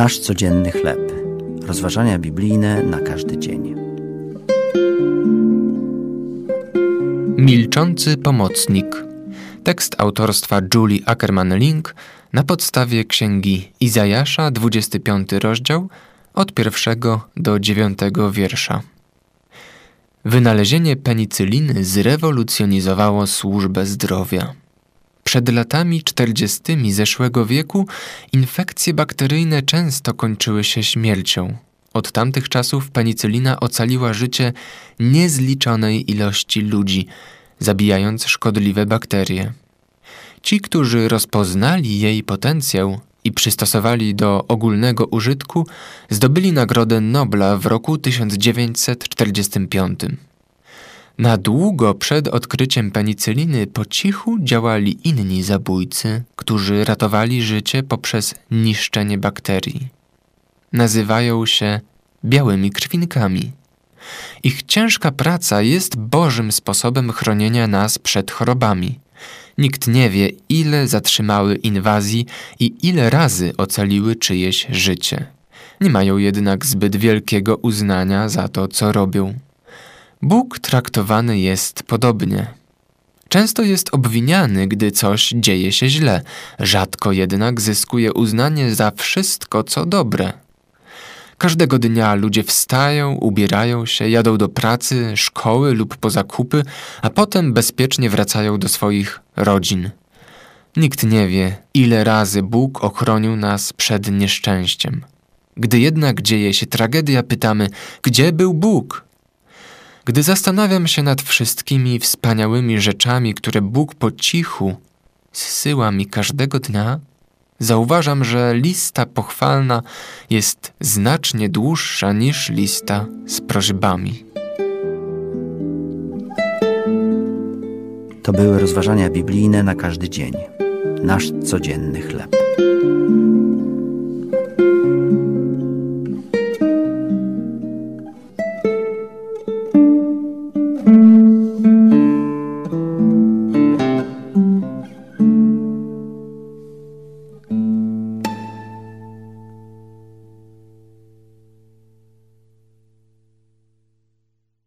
Nasz codzienny chleb. Rozważania biblijne na każdy dzień. Milczący pomocnik. Tekst autorstwa Julie Ackerman-Link na podstawie księgi Izajasza, 25 rozdział, od pierwszego do dziewiątego wiersza. Wynalezienie penicyliny zrewolucjonizowało służbę zdrowia. Przed latami czterdziestymi zeszłego wieku infekcje bakteryjne często kończyły się śmiercią. Od tamtych czasów penicylina ocaliła życie niezliczonej ilości ludzi, zabijając szkodliwe bakterie. Ci, którzy rozpoznali jej potencjał i przystosowali do ogólnego użytku, zdobyli Nagrodę Nobla w roku 1945. Na długo przed odkryciem penicyliny po cichu działali inni zabójcy, którzy ratowali życie poprzez niszczenie bakterii. Nazywają się białymi krwinkami. Ich ciężka praca jest Bożym sposobem chronienia nas przed chorobami. Nikt nie wie, ile zatrzymały inwazji i ile razy ocaliły czyjeś życie. Nie mają jednak zbyt wielkiego uznania za to, co robią. Bóg traktowany jest podobnie. Często jest obwiniany, gdy coś dzieje się źle, rzadko jednak zyskuje uznanie za wszystko, co dobre. Każdego dnia ludzie wstają, ubierają się, jadą do pracy, szkoły lub po zakupy, a potem bezpiecznie wracają do swoich rodzin. Nikt nie wie, ile razy Bóg ochronił nas przed nieszczęściem. Gdy jednak dzieje się tragedia, pytamy: Gdzie był Bóg? Gdy zastanawiam się nad wszystkimi wspaniałymi rzeczami, które Bóg po cichu zsyła mi każdego dnia, zauważam, że lista pochwalna jest znacznie dłuższa niż lista z prośbami. To były rozważania biblijne na każdy dzień. Nasz codzienny chleb.